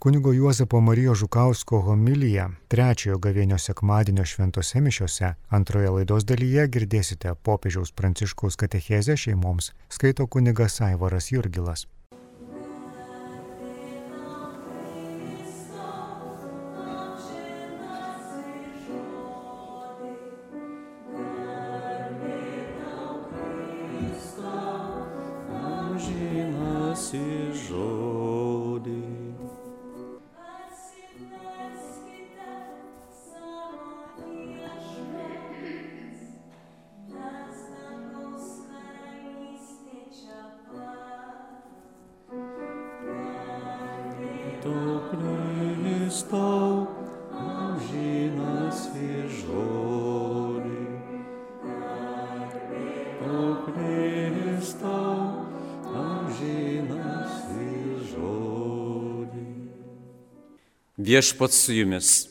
Kunigo Juozapo Marijos Žukausko homiliją trečiojo gavėnio sekmadienio šventose mišiose antroje laidos dalyje girdėsite popiežiaus pranciškaus katechezę šeimoms, skaito kunigas Aivaras Jurgilas. Viešpats su jumis.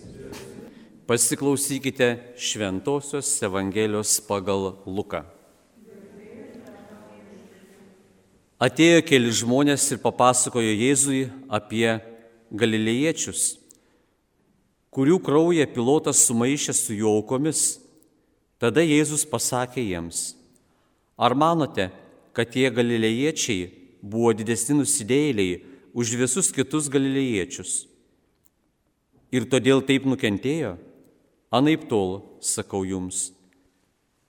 Pasiklausykite Šventojios Evangelijos pagal Luką. Atėjo keli žmonės ir papasakojo Jėzui apie galilėjiečius, kurių kraują pilotas sumaišė su jų aukomis. Tada Jėzus pasakė jiems, ar manote, kad tie galilėjiečiai buvo didesni nusidėjėliai už visus kitus galilėjiečius? Ir todėl taip nukentėjo? Anaip tol, sakau jums.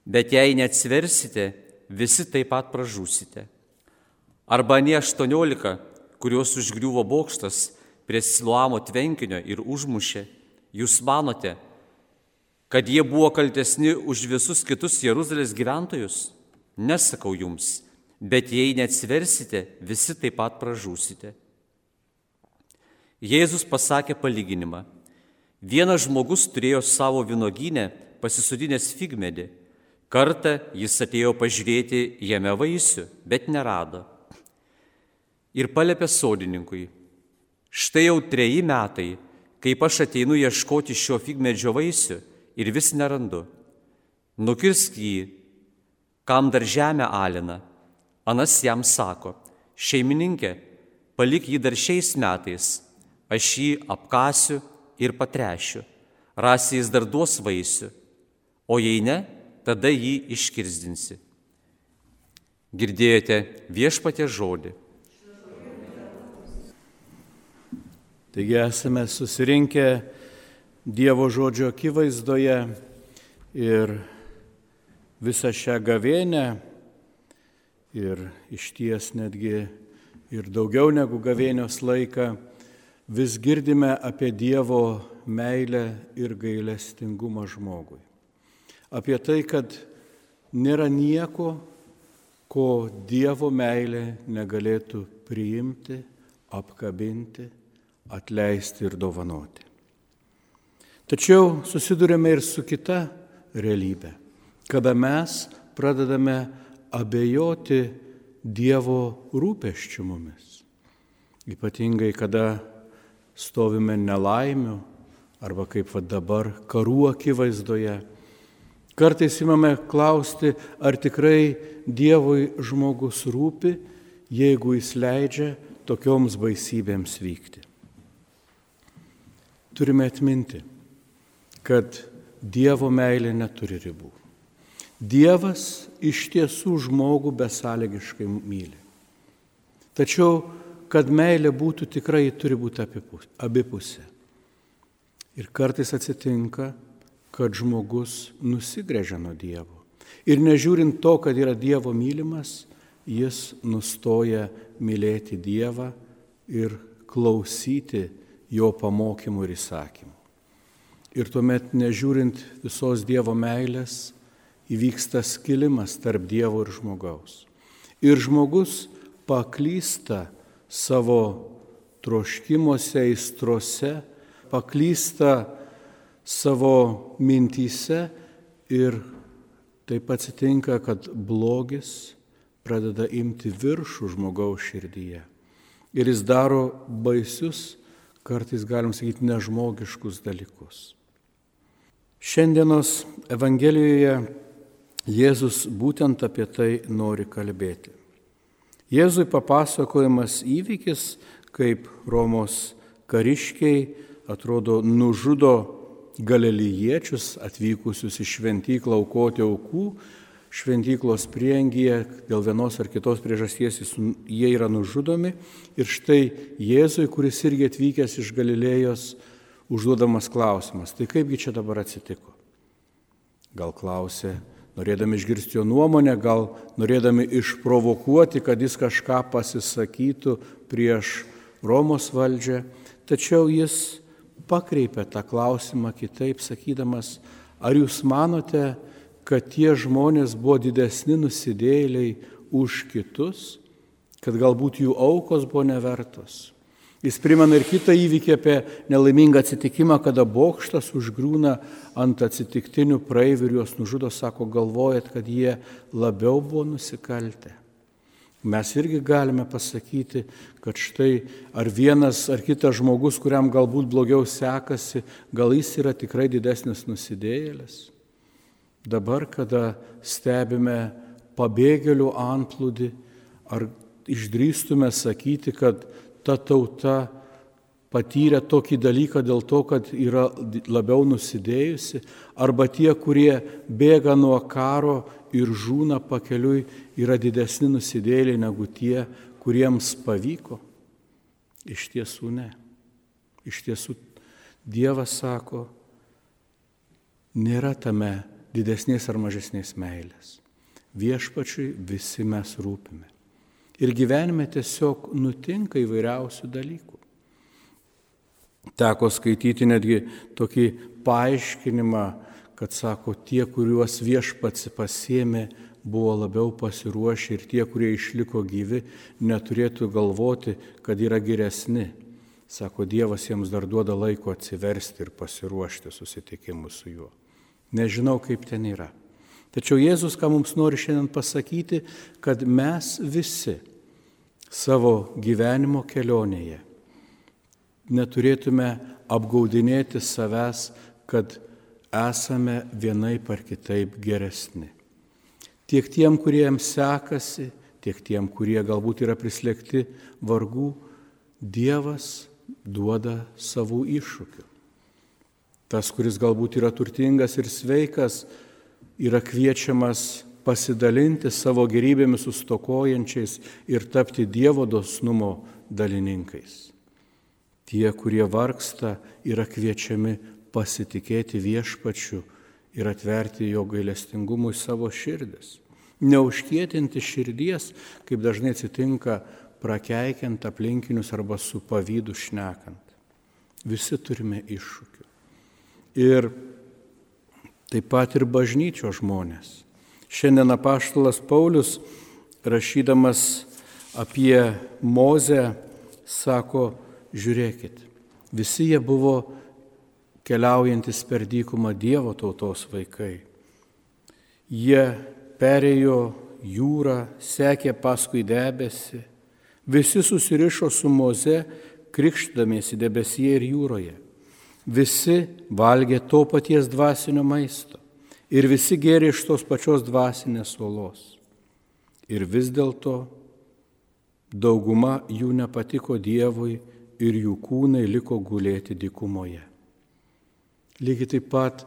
Bet jei neatsversite, visi taip pat pražūsite. Arba ne 18, kuriuos užgriuvo bokštas prie Siluamo tvenkinio ir užmušė, jūs manote, kad jie buvo kaltesni už visus kitus Jeruzalės gyventojus? Nesakau jums, bet jei neatsiversite, visi taip pat pražūsite. Jėzus pasakė palyginimą. Vienas žmogus turėjo savo vinogynę pasisudinęs figmedį. Kartą jis atėjo pažiūrėti jame vaisių, bet nerado. Ir palėpė sodininkui, štai jau treji metai, kaip aš ateinu ieškoti šio figmedžio vaisių ir vis nerandu. Nukirsk jį, kam dar žemę alina. Anas jam sako, šeimininkė, palik jį dar šiais metais, aš jį apkasiu ir patrešiu, rasi jis dar duos vaisių, o jei ne, tada jį iškirzdinsi. Girdėjote viešpatė žodį. Taigi esame susirinkę Dievo žodžio akivaizdoje ir visą šią gavėnę ir iš ties netgi ir daugiau negu gavėnios laiką vis girdime apie Dievo meilę ir gailestingumą žmogui. Apie tai, kad nėra nieko, ko Dievo meilė negalėtų priimti, apkabinti atleisti ir dovanoti. Tačiau susidurėme ir su kita realybė, kada mes pradedame abejoti Dievo rūpeščių mumis. Ypatingai, kada stovime nelaimių arba kaip va dabar karų akivaizdoje. Kartais imame klausti, ar tikrai Dievui žmogus rūpi, jeigu jis leidžia tokioms baisybėms vykti turime atminti, kad Dievo meilė neturi ribų. Dievas iš tiesų žmogų besąlygiškai myli. Tačiau, kad meilė būtų tikrai, turi būti abipusė. Ir kartais atsitinka, kad žmogus nusigrėžia nuo Dievo. Ir nežiūrint to, kad yra Dievo mylimas, jis nustoja mylėti Dievą ir klausyti jo pamokymų ir įsakymų. Ir tuomet, nežiūrint visos Dievo meilės, įvyksta skilimas tarp Dievo ir žmogaus. Ir žmogus paklysta savo troškimuose, įstrose, paklysta savo mintyse ir taip atsitinka, kad blogis pradeda imti viršų žmogaus širdyje. Ir jis daro baisius kartais galim sakyti nežmogiškus dalykus. Šiandienos Evangelijoje Jėzus būtent apie tai nori kalbėti. Jėzui papasakojamas įvykis, kaip Romos kariškiai, atrodo, nužudo galiliečius atvykusius į šventyklą aukoti aukų, šventyklos priengyje dėl vienos ar kitos priežasties jie yra nužudomi ir štai Jėzui, kuris irgi atvykęs iš Galilėjos, užduodamas klausimas, tai kaipgi čia dabar atsitiko? Gal klausė, norėdami išgirsti jo nuomonę, gal norėdami išprovokuoti, kad jis kažką pasisakytų prieš Romos valdžią, tačiau jis pakreipė tą klausimą kitaip, sakydamas, ar jūs manote, kad tie žmonės buvo didesni nusidėliai už kitus, kad galbūt jų aukos buvo nevertos. Jis primena ir kitą įvykį apie nelaimingą atsitikimą, kada bokštas užgrūna ant atsitiktinių praeivių ir juos nužudo, sako, galvojat, kad jie labiau buvo nusikaltę. Mes irgi galime pasakyti, kad štai ar vienas ar kitas žmogus, kuriam galbūt blogiau sekasi, gal jis yra tikrai didesnis nusidėjėlis. Dabar, kada stebime pabėgėlių antplūdį, ar išdrįstume sakyti, kad ta tauta patyrė tokį dalyką dėl to, kad yra labiau nusidėjusi, arba tie, kurie bėga nuo karo ir žūna pakeliui, yra didesni nusidėliai negu tie, kuriems pavyko. Iš tiesų ne. Iš tiesų Dievas sako, nėra tame didesnės ar mažesnės meilės. Viešpačiui visi mes rūpime. Ir gyvenime tiesiog nutinka įvairiausių dalykų. Teko skaityti netgi tokį paaiškinimą, kad sako, tie, kuriuos viešpats pasėmė, buvo labiau pasiruošę ir tie, kurie išliko gyvi, neturėtų galvoti, kad yra geresni. Sako, Dievas jiems dar duoda laiko atsiversti ir pasiruošti susitikimu su juo. Nežinau, kaip ten yra. Tačiau Jėzus, ką mums nori šiandien pasakyti, kad mes visi savo gyvenimo kelionėje. Neturėtume apgaudinėti savęs, kad esame vienaip ar kitaip geresni. Tiek tiem, kuriems sekasi, tiek tiem, kurie galbūt yra prislėgti vargų, Dievas duoda savų iššūkių. Tas, kuris galbūt yra turtingas ir sveikas, yra kviečiamas pasidalinti savo gerybėmis sustokojančiais ir tapti Dievo dosnumo dalininkais. Tie, kurie vargsta, yra kviečiami pasitikėti viešpačiu ir atverti jo gailestingumui savo širdis. Neužkietinti širdies, kaip dažnai atsitinka prakeikiant aplinkinius arba su pavydu šnekant. Visi turime iššūkių. Ir taip pat ir bažnyčio žmonės Šiandien apaštalas Paulius, rašydamas apie Mozę, sako, žiūrėkit, visi jie buvo keliaujantis per dykumą Dievo tautos vaikai. Jie perėjo jūrą, sekė paskui debesį, visi susirišo su Moze, krikštamiesi debesyje ir jūroje. Visi valgė to paties dvasinio maisto ir visi gėrė iš tos pačios dvasinės suolos. Ir vis dėlto dauguma jų nepatiko Dievui ir jų kūnai liko gulėti dykumoje. Lygiai taip pat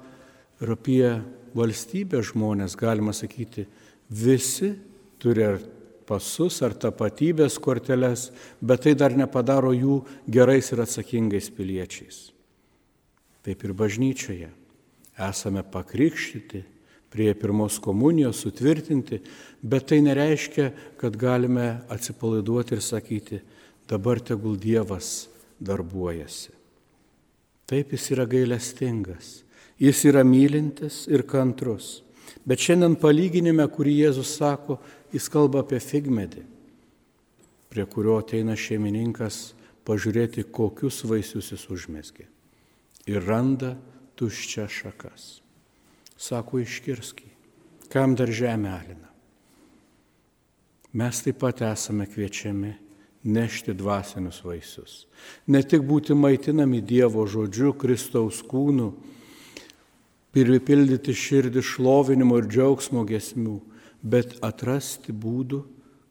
ir apie valstybę žmonės galima sakyti, visi turi ar pasus ar tapatybės korteles, bet tai dar nepadaro jų gerais ir atsakingais piliečiais. Taip ir bažnyčioje esame pakrikštyti, prie pirmos komunijos sutvirtinti, bet tai nereiškia, kad galime atsipalaiduoti ir sakyti, dabar tegul Dievas darbuojasi. Taip jis yra gailestingas, jis yra mylintis ir kantrus. Bet šiandien palyginime, kurį Jėzus sako, jis kalba apie figmedį, prie kurio ateina šeimininkas pažiūrėti, kokius vaisius jis užmesgė. Ir randa tuščia šakas. Sako, iškirski, kam dar žemė alina. Mes taip pat esame kviečiami nešti dvasinius vaisius. Ne tik būti maitinami Dievo žodžiu, Kristaus kūnu, pripildyti širdį šlovinimo ir džiaugsmo gesmių, bet atrasti būdų,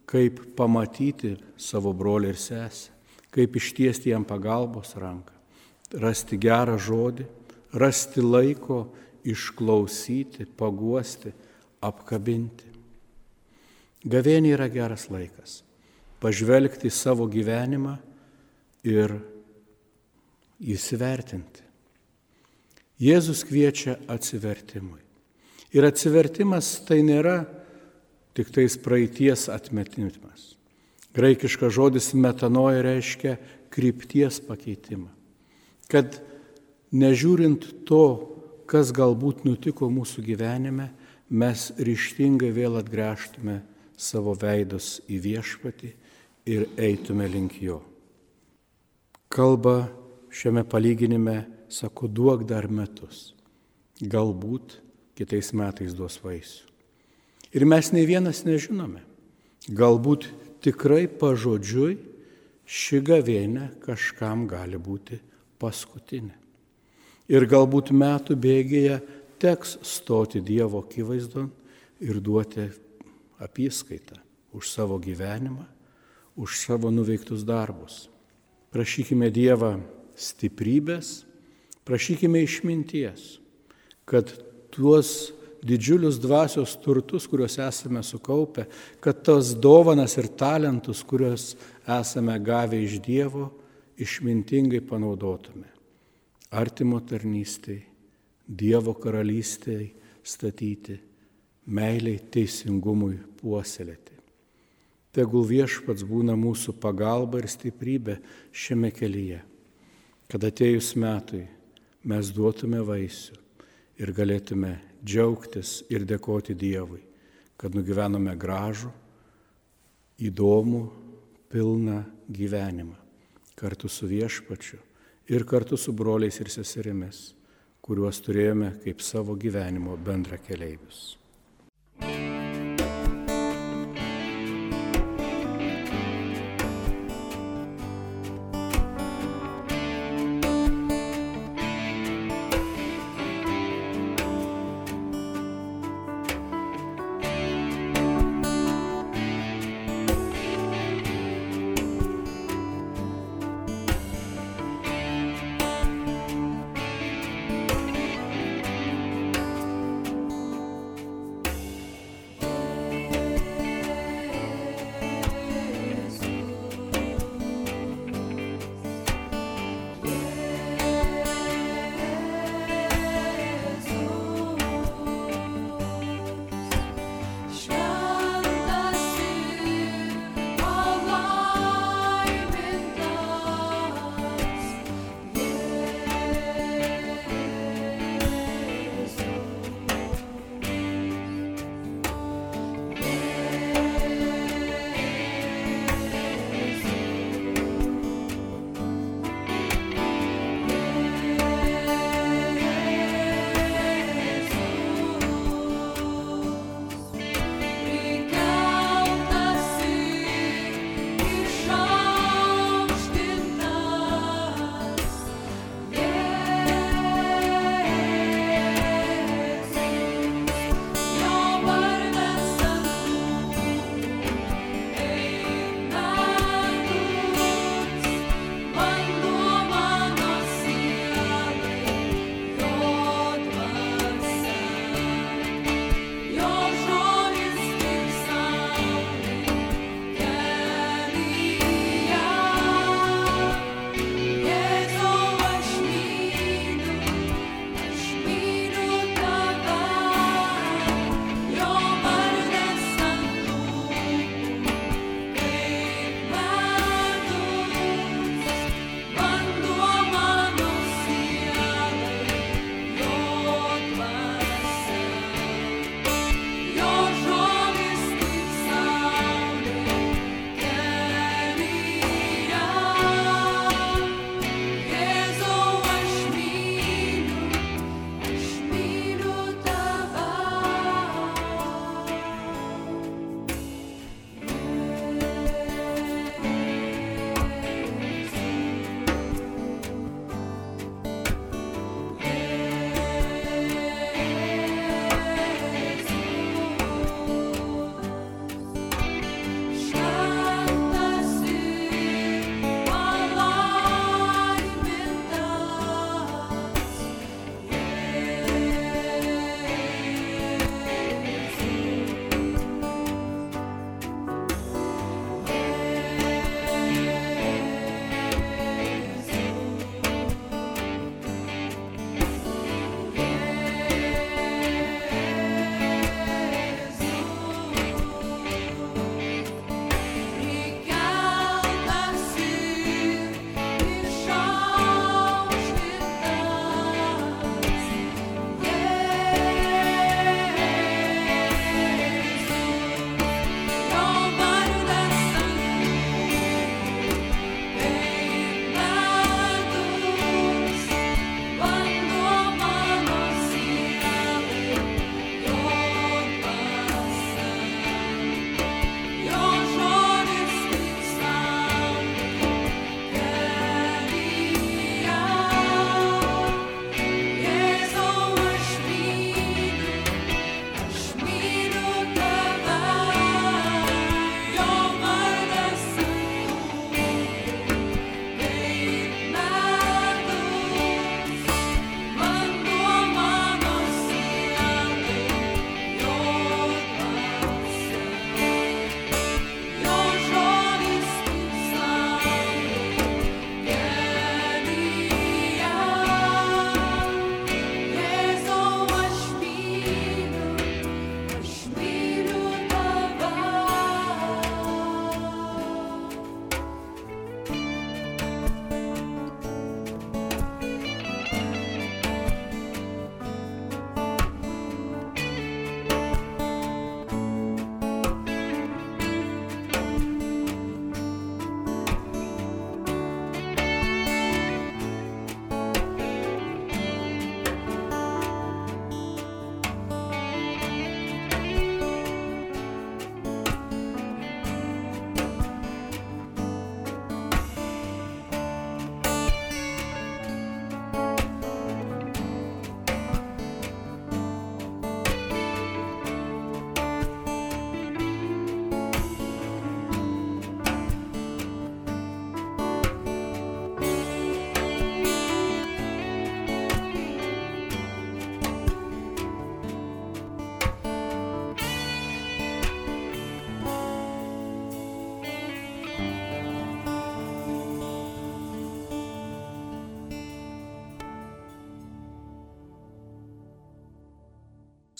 kaip pamatyti savo brolį ir sesę, kaip ištiesti jam pagalbos ranką rasti gerą žodį, rasti laiko išklausyti, paguosti, apkabinti. Gavienė yra geras laikas pažvelgti į savo gyvenimą ir įsivertinti. Jėzus kviečia atsivertimui. Ir atsivertimas tai nėra tik tais praeities atmetimas. Graikiškas žodis metanoja reiškia krypties pakeitimą. Kad nežiūrint to, kas galbūt nutiko mūsų gyvenime, mes ryštingai vėl atgręžtume savo veidus į viešpatį ir eitume link jo. Kalba šiame palyginime sako, duok dar metus. Galbūt kitais metais duos vaisių. Ir mes nei vienas nežinome. Galbūt tikrai pažodžiui ši gavėnė kažkam gali būti paskutinė. Ir galbūt metų bėgėje teks stoti Dievo akivaizdon ir duoti apyskaitą už savo gyvenimą, už savo nuveiktus darbus. Prašykime Dievą stiprybės, prašykime išminties, kad tuos didžiulius dvasios turtus, kuriuos esame sukaupę, kad tos dovanas ir talentus, kuriuos esame gavę iš Dievo, išmintingai panaudotume. Artimo tarnystėj, Dievo karalystėj statyti, meiliai teisingumui puoselėti. Tegul viešpats būna mūsų pagalba ir stiprybė šiame kelyje, kad atėjus metui mes duotume vaisių ir galėtume džiaugtis ir dėkoti Dievui, kad nugyvenome gražų, įdomų, pilną gyvenimą kartu su viešpačiu ir kartu su broliais ir seserimis, kuriuos turėjome kaip savo gyvenimo bendra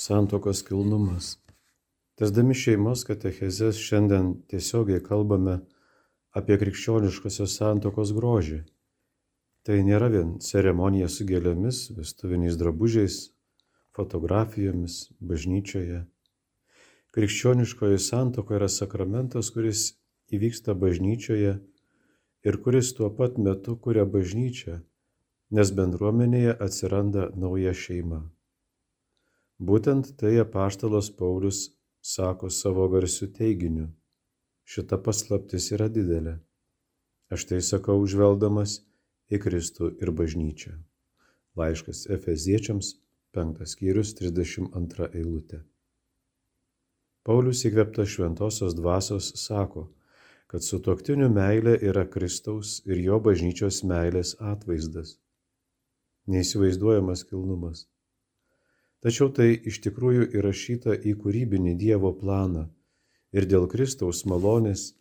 Santokos kilnumas. Tesdami šeimos katechezės šiandien tiesiogiai kalbame apie krikščioniškosios santokos grožį. Tai nėra vien ceremonija su gėlėmis, vestuviniais drabužiais, fotografijomis, bažnyčioje. Krikščioniškoji santoka yra sakramentas, kuris įvyksta bažnyčioje ir kuris tuo pat metu kuria bažnyčią, nes bendruomenėje atsiranda nauja šeima. Būtent tai apaštalas Paulius sako savo garsiu teiginiu. Šita paslaptis yra didelė. Aš tai sakau užveldamas į Kristų ir bažnyčią. Laiškas Efeziečiams, 5 skyrius, 32 eilutė. Paulius įkveptas šventosios dvasios sako, kad sutoktinių meilė yra Kristaus ir jo bažnyčios meilės atvaizdas. Neįsivaizduojamas kilnumas. Tačiau tai iš tikrųjų įrašyta į kūrybinį Dievo planą ir dėl Kristaus malonės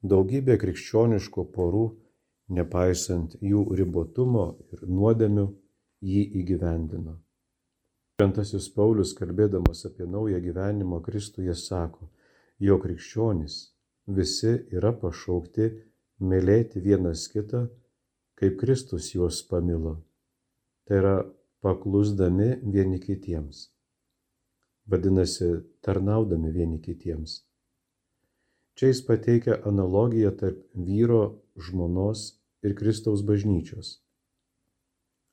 daugybė krikščioniškų porų, nepaisant jų ribotumo ir nuodėmių, jį įgyvendino. Šventasis Paulius, kalbėdamas apie naują gyvenimą Kristuje, sako, jo krikščionys visi yra pašaukti mylėti vienas kitą, kaip Kristus juos pamilo. Tai yra paklusdami vieni kitiems. Vadinasi, tarnaudami vieni kitiems. Čia jis pateikia analogiją tarp vyro, žmonos ir Kristaus bažnyčios.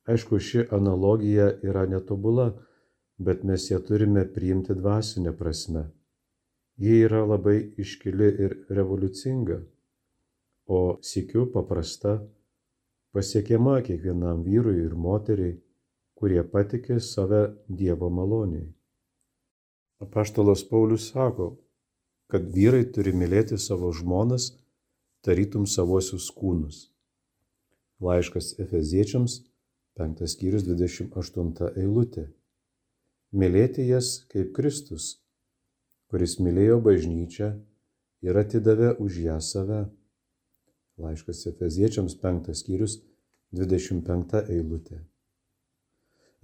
Aišku, ši analogija yra netobula, bet mes ją turime priimti dvasinę prasme. Ji yra labai iškili ir revoliucinga, o sikiu paprasta, pasiekiama kiekvienam vyrui ir moteriai kurie patikė save Dievo maloniai. Apaštalas Paulius sako, kad vyrai turi mylėti savo žmonas, tarytum savosius kūnus. Laiškas Efeziečiams, 5 skyrius 28 eilutė. Mylėti jas kaip Kristus, kuris mylėjo bažnyčią ir atidavė už ją save. Laiškas Efeziečiams 5 skyrius 25 eilutė.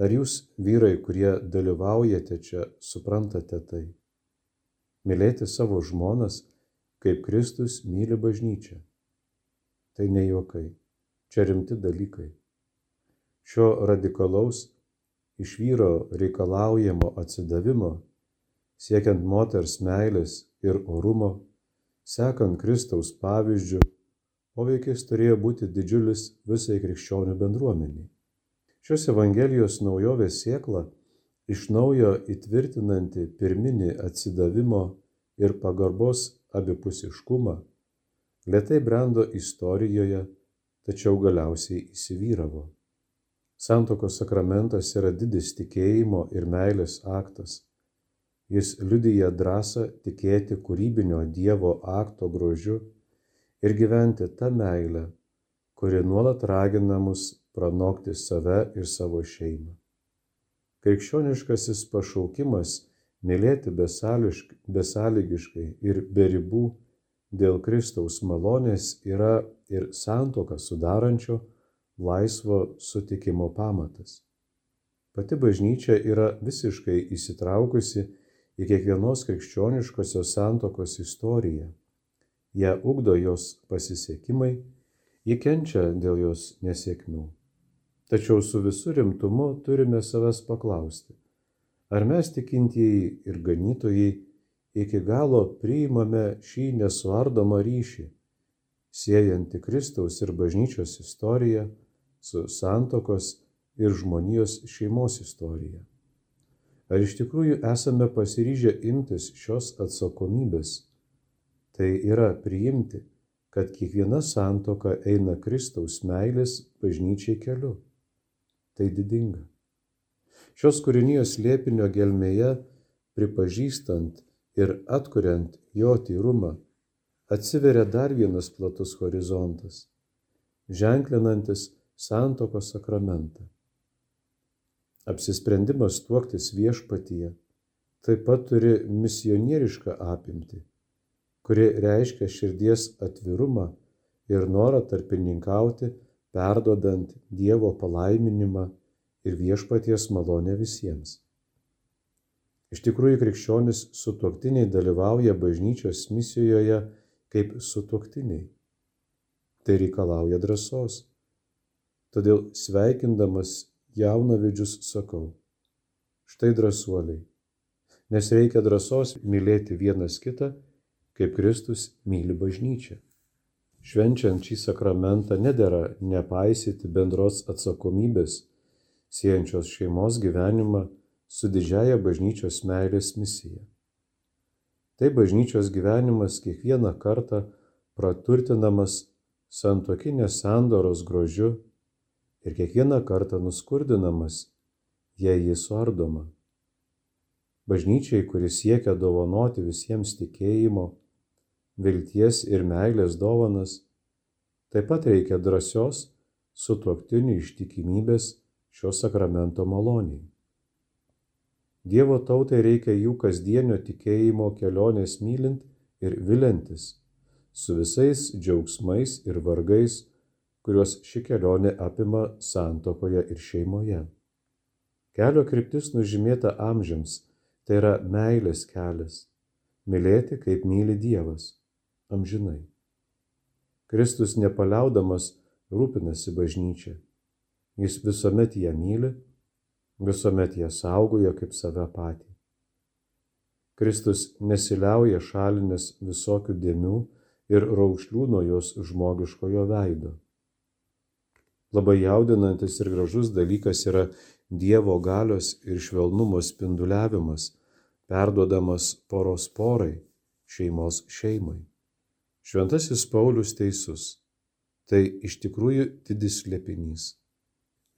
Ar jūs, vyrai, kurie dalyvaujate čia, suprantate tai? Mylėti savo žmonas, kaip Kristus myli bažnyčią. Tai ne juokai, čia rimti dalykai. Šio radikalaus iš vyro reikalaujamo atsidavimo, siekiant moters meilės ir orumo, sekant Kristaus pavyzdžių, poveikis turėjo būti didžiulis visai krikščionių bendruomeniai. Šios Evangelijos naujovės sėkla iš naujo įtvirtinanti pirminį atsidavimo ir pagarbos abipusiškumą, lietai brendo istorijoje, tačiau galiausiai įsivyravo. Santokos sakramentas yra didis tikėjimo ir meilės aktas. Jis liudyja drąsą tikėti kūrybinio Dievo akto grožiu ir gyventi tą meilę, kuri nuolat ragina mus pranokti save ir savo šeimą. Krikščioniškasis pašaukimas mylėti besąlygiškai ir be ribų dėl Kristaus malonės yra ir santoką sudarančio laisvo sutikimo pamatas. Pati bažnyčia yra visiškai įsitraukusi į kiekvienos krikščioniškosios santokos istoriją. Ją ugdo jos pasisekimai, ji kenčia dėl jos nesėkmių. Tačiau su visu rimtumu turime savęs paklausti, ar mes tikintieji ir ganytojai iki galo priimame šį nesuardomą ryšį, siejantį Kristaus ir bažnyčios istoriją su santokos ir žmonijos šeimos istorija. Ar iš tikrųjų esame pasiryžę imtis šios atsakomybės? Tai yra priimti, kad kiekviena santoka eina Kristaus meilės bažnyčiai keliu tai didinga. Šios kūrinijos liepinio gelmėje, pripažįstant ir atkuriant jo tyrumą, atsiveria dar vienas platus horizontas, ženklinantis santokos sakramentą. Apsisprendimas tuoktis viešpatyje taip pat turi misionierišką apimtį, kuri reiškia širdies atvirumą ir norą tarpininkauti perduodant Dievo palaiminimą ir viešpaties malonę visiems. Iš tikrųjų, krikščionis sutuoktiniai dalyvauja bažnyčios misijoje kaip sutuoktiniai. Tai reikalauja drąsos. Todėl sveikindamas jaunavidžius sakau, štai drąsuoliai, nes reikia drąsos mylėti vienas kitą, kaip Kristus myli bažnyčią. Švenčiant šį sakramentą nedėra nepaisyti bendros atsakomybės, siejančios šeimos gyvenimą su didžiaja bažnyčios meilės misija. Tai bažnyčios gyvenimas kiekvieną kartą praturtinamas santokinės sandoros grožiu ir kiekvieną kartą nuskurdinamas, jei jis suardoma. Bažnyčiai, kuris siekia dovanoti visiems tikėjimo, vilties ir meilės dovanas, taip pat reikia drąsios sutuoktinių ištikimybės šio sakramento maloniai. Dievo tautai reikia jų kasdienio tikėjimo kelionės mylint ir vilintis, su visais džiaugsmais ir vargais, kuriuos ši kelionė apima santokoje ir šeimoje. Kelio kryptis nužymėta amžiams, tai yra meilės kelias - mylėti kaip myli Dievas amžinai. Kristus nepaliaudamas rūpinasi bažnyčia. Jis visuomet ją myli, visuomet ją saugoja kaip save patį. Kristus nesiliauja šalinės visokių dėmių ir raukšlių nuo jos žmogiškojo veido. Labai jaudinantis ir gražus dalykas yra Dievo galios ir švelnumo spinduliavimas, perduodamas poros porai, šeimos šeimai. Šventasis Paulius teisus. Tai iš tikrųjų didis slėpinys.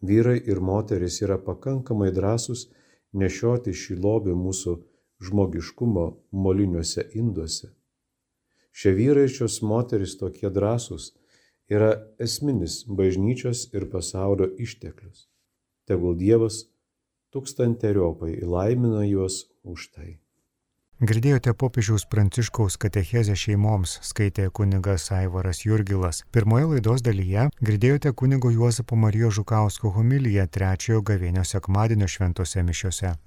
Vyrai ir moteris yra pakankamai drąsūs nešioti šį lobį mūsų žmogiškumo moliniuose induose. Šie vyrai ir šios moteris tokie drąsūs yra esminis bažnyčios ir pasaulio išteklius. Tegul Dievas tūkstanteriopai įlaimina juos už tai. Girdėjote popiežiaus pranciškaus katechezę šeimoms, skaitė kunigas Aivaras Jurgilas. Pirmoje laidos dalyje girdėjote kunigo Juozapo Marijos Žukausko homiliją trečiojo gavėnio sekmadienio šventose mišiose.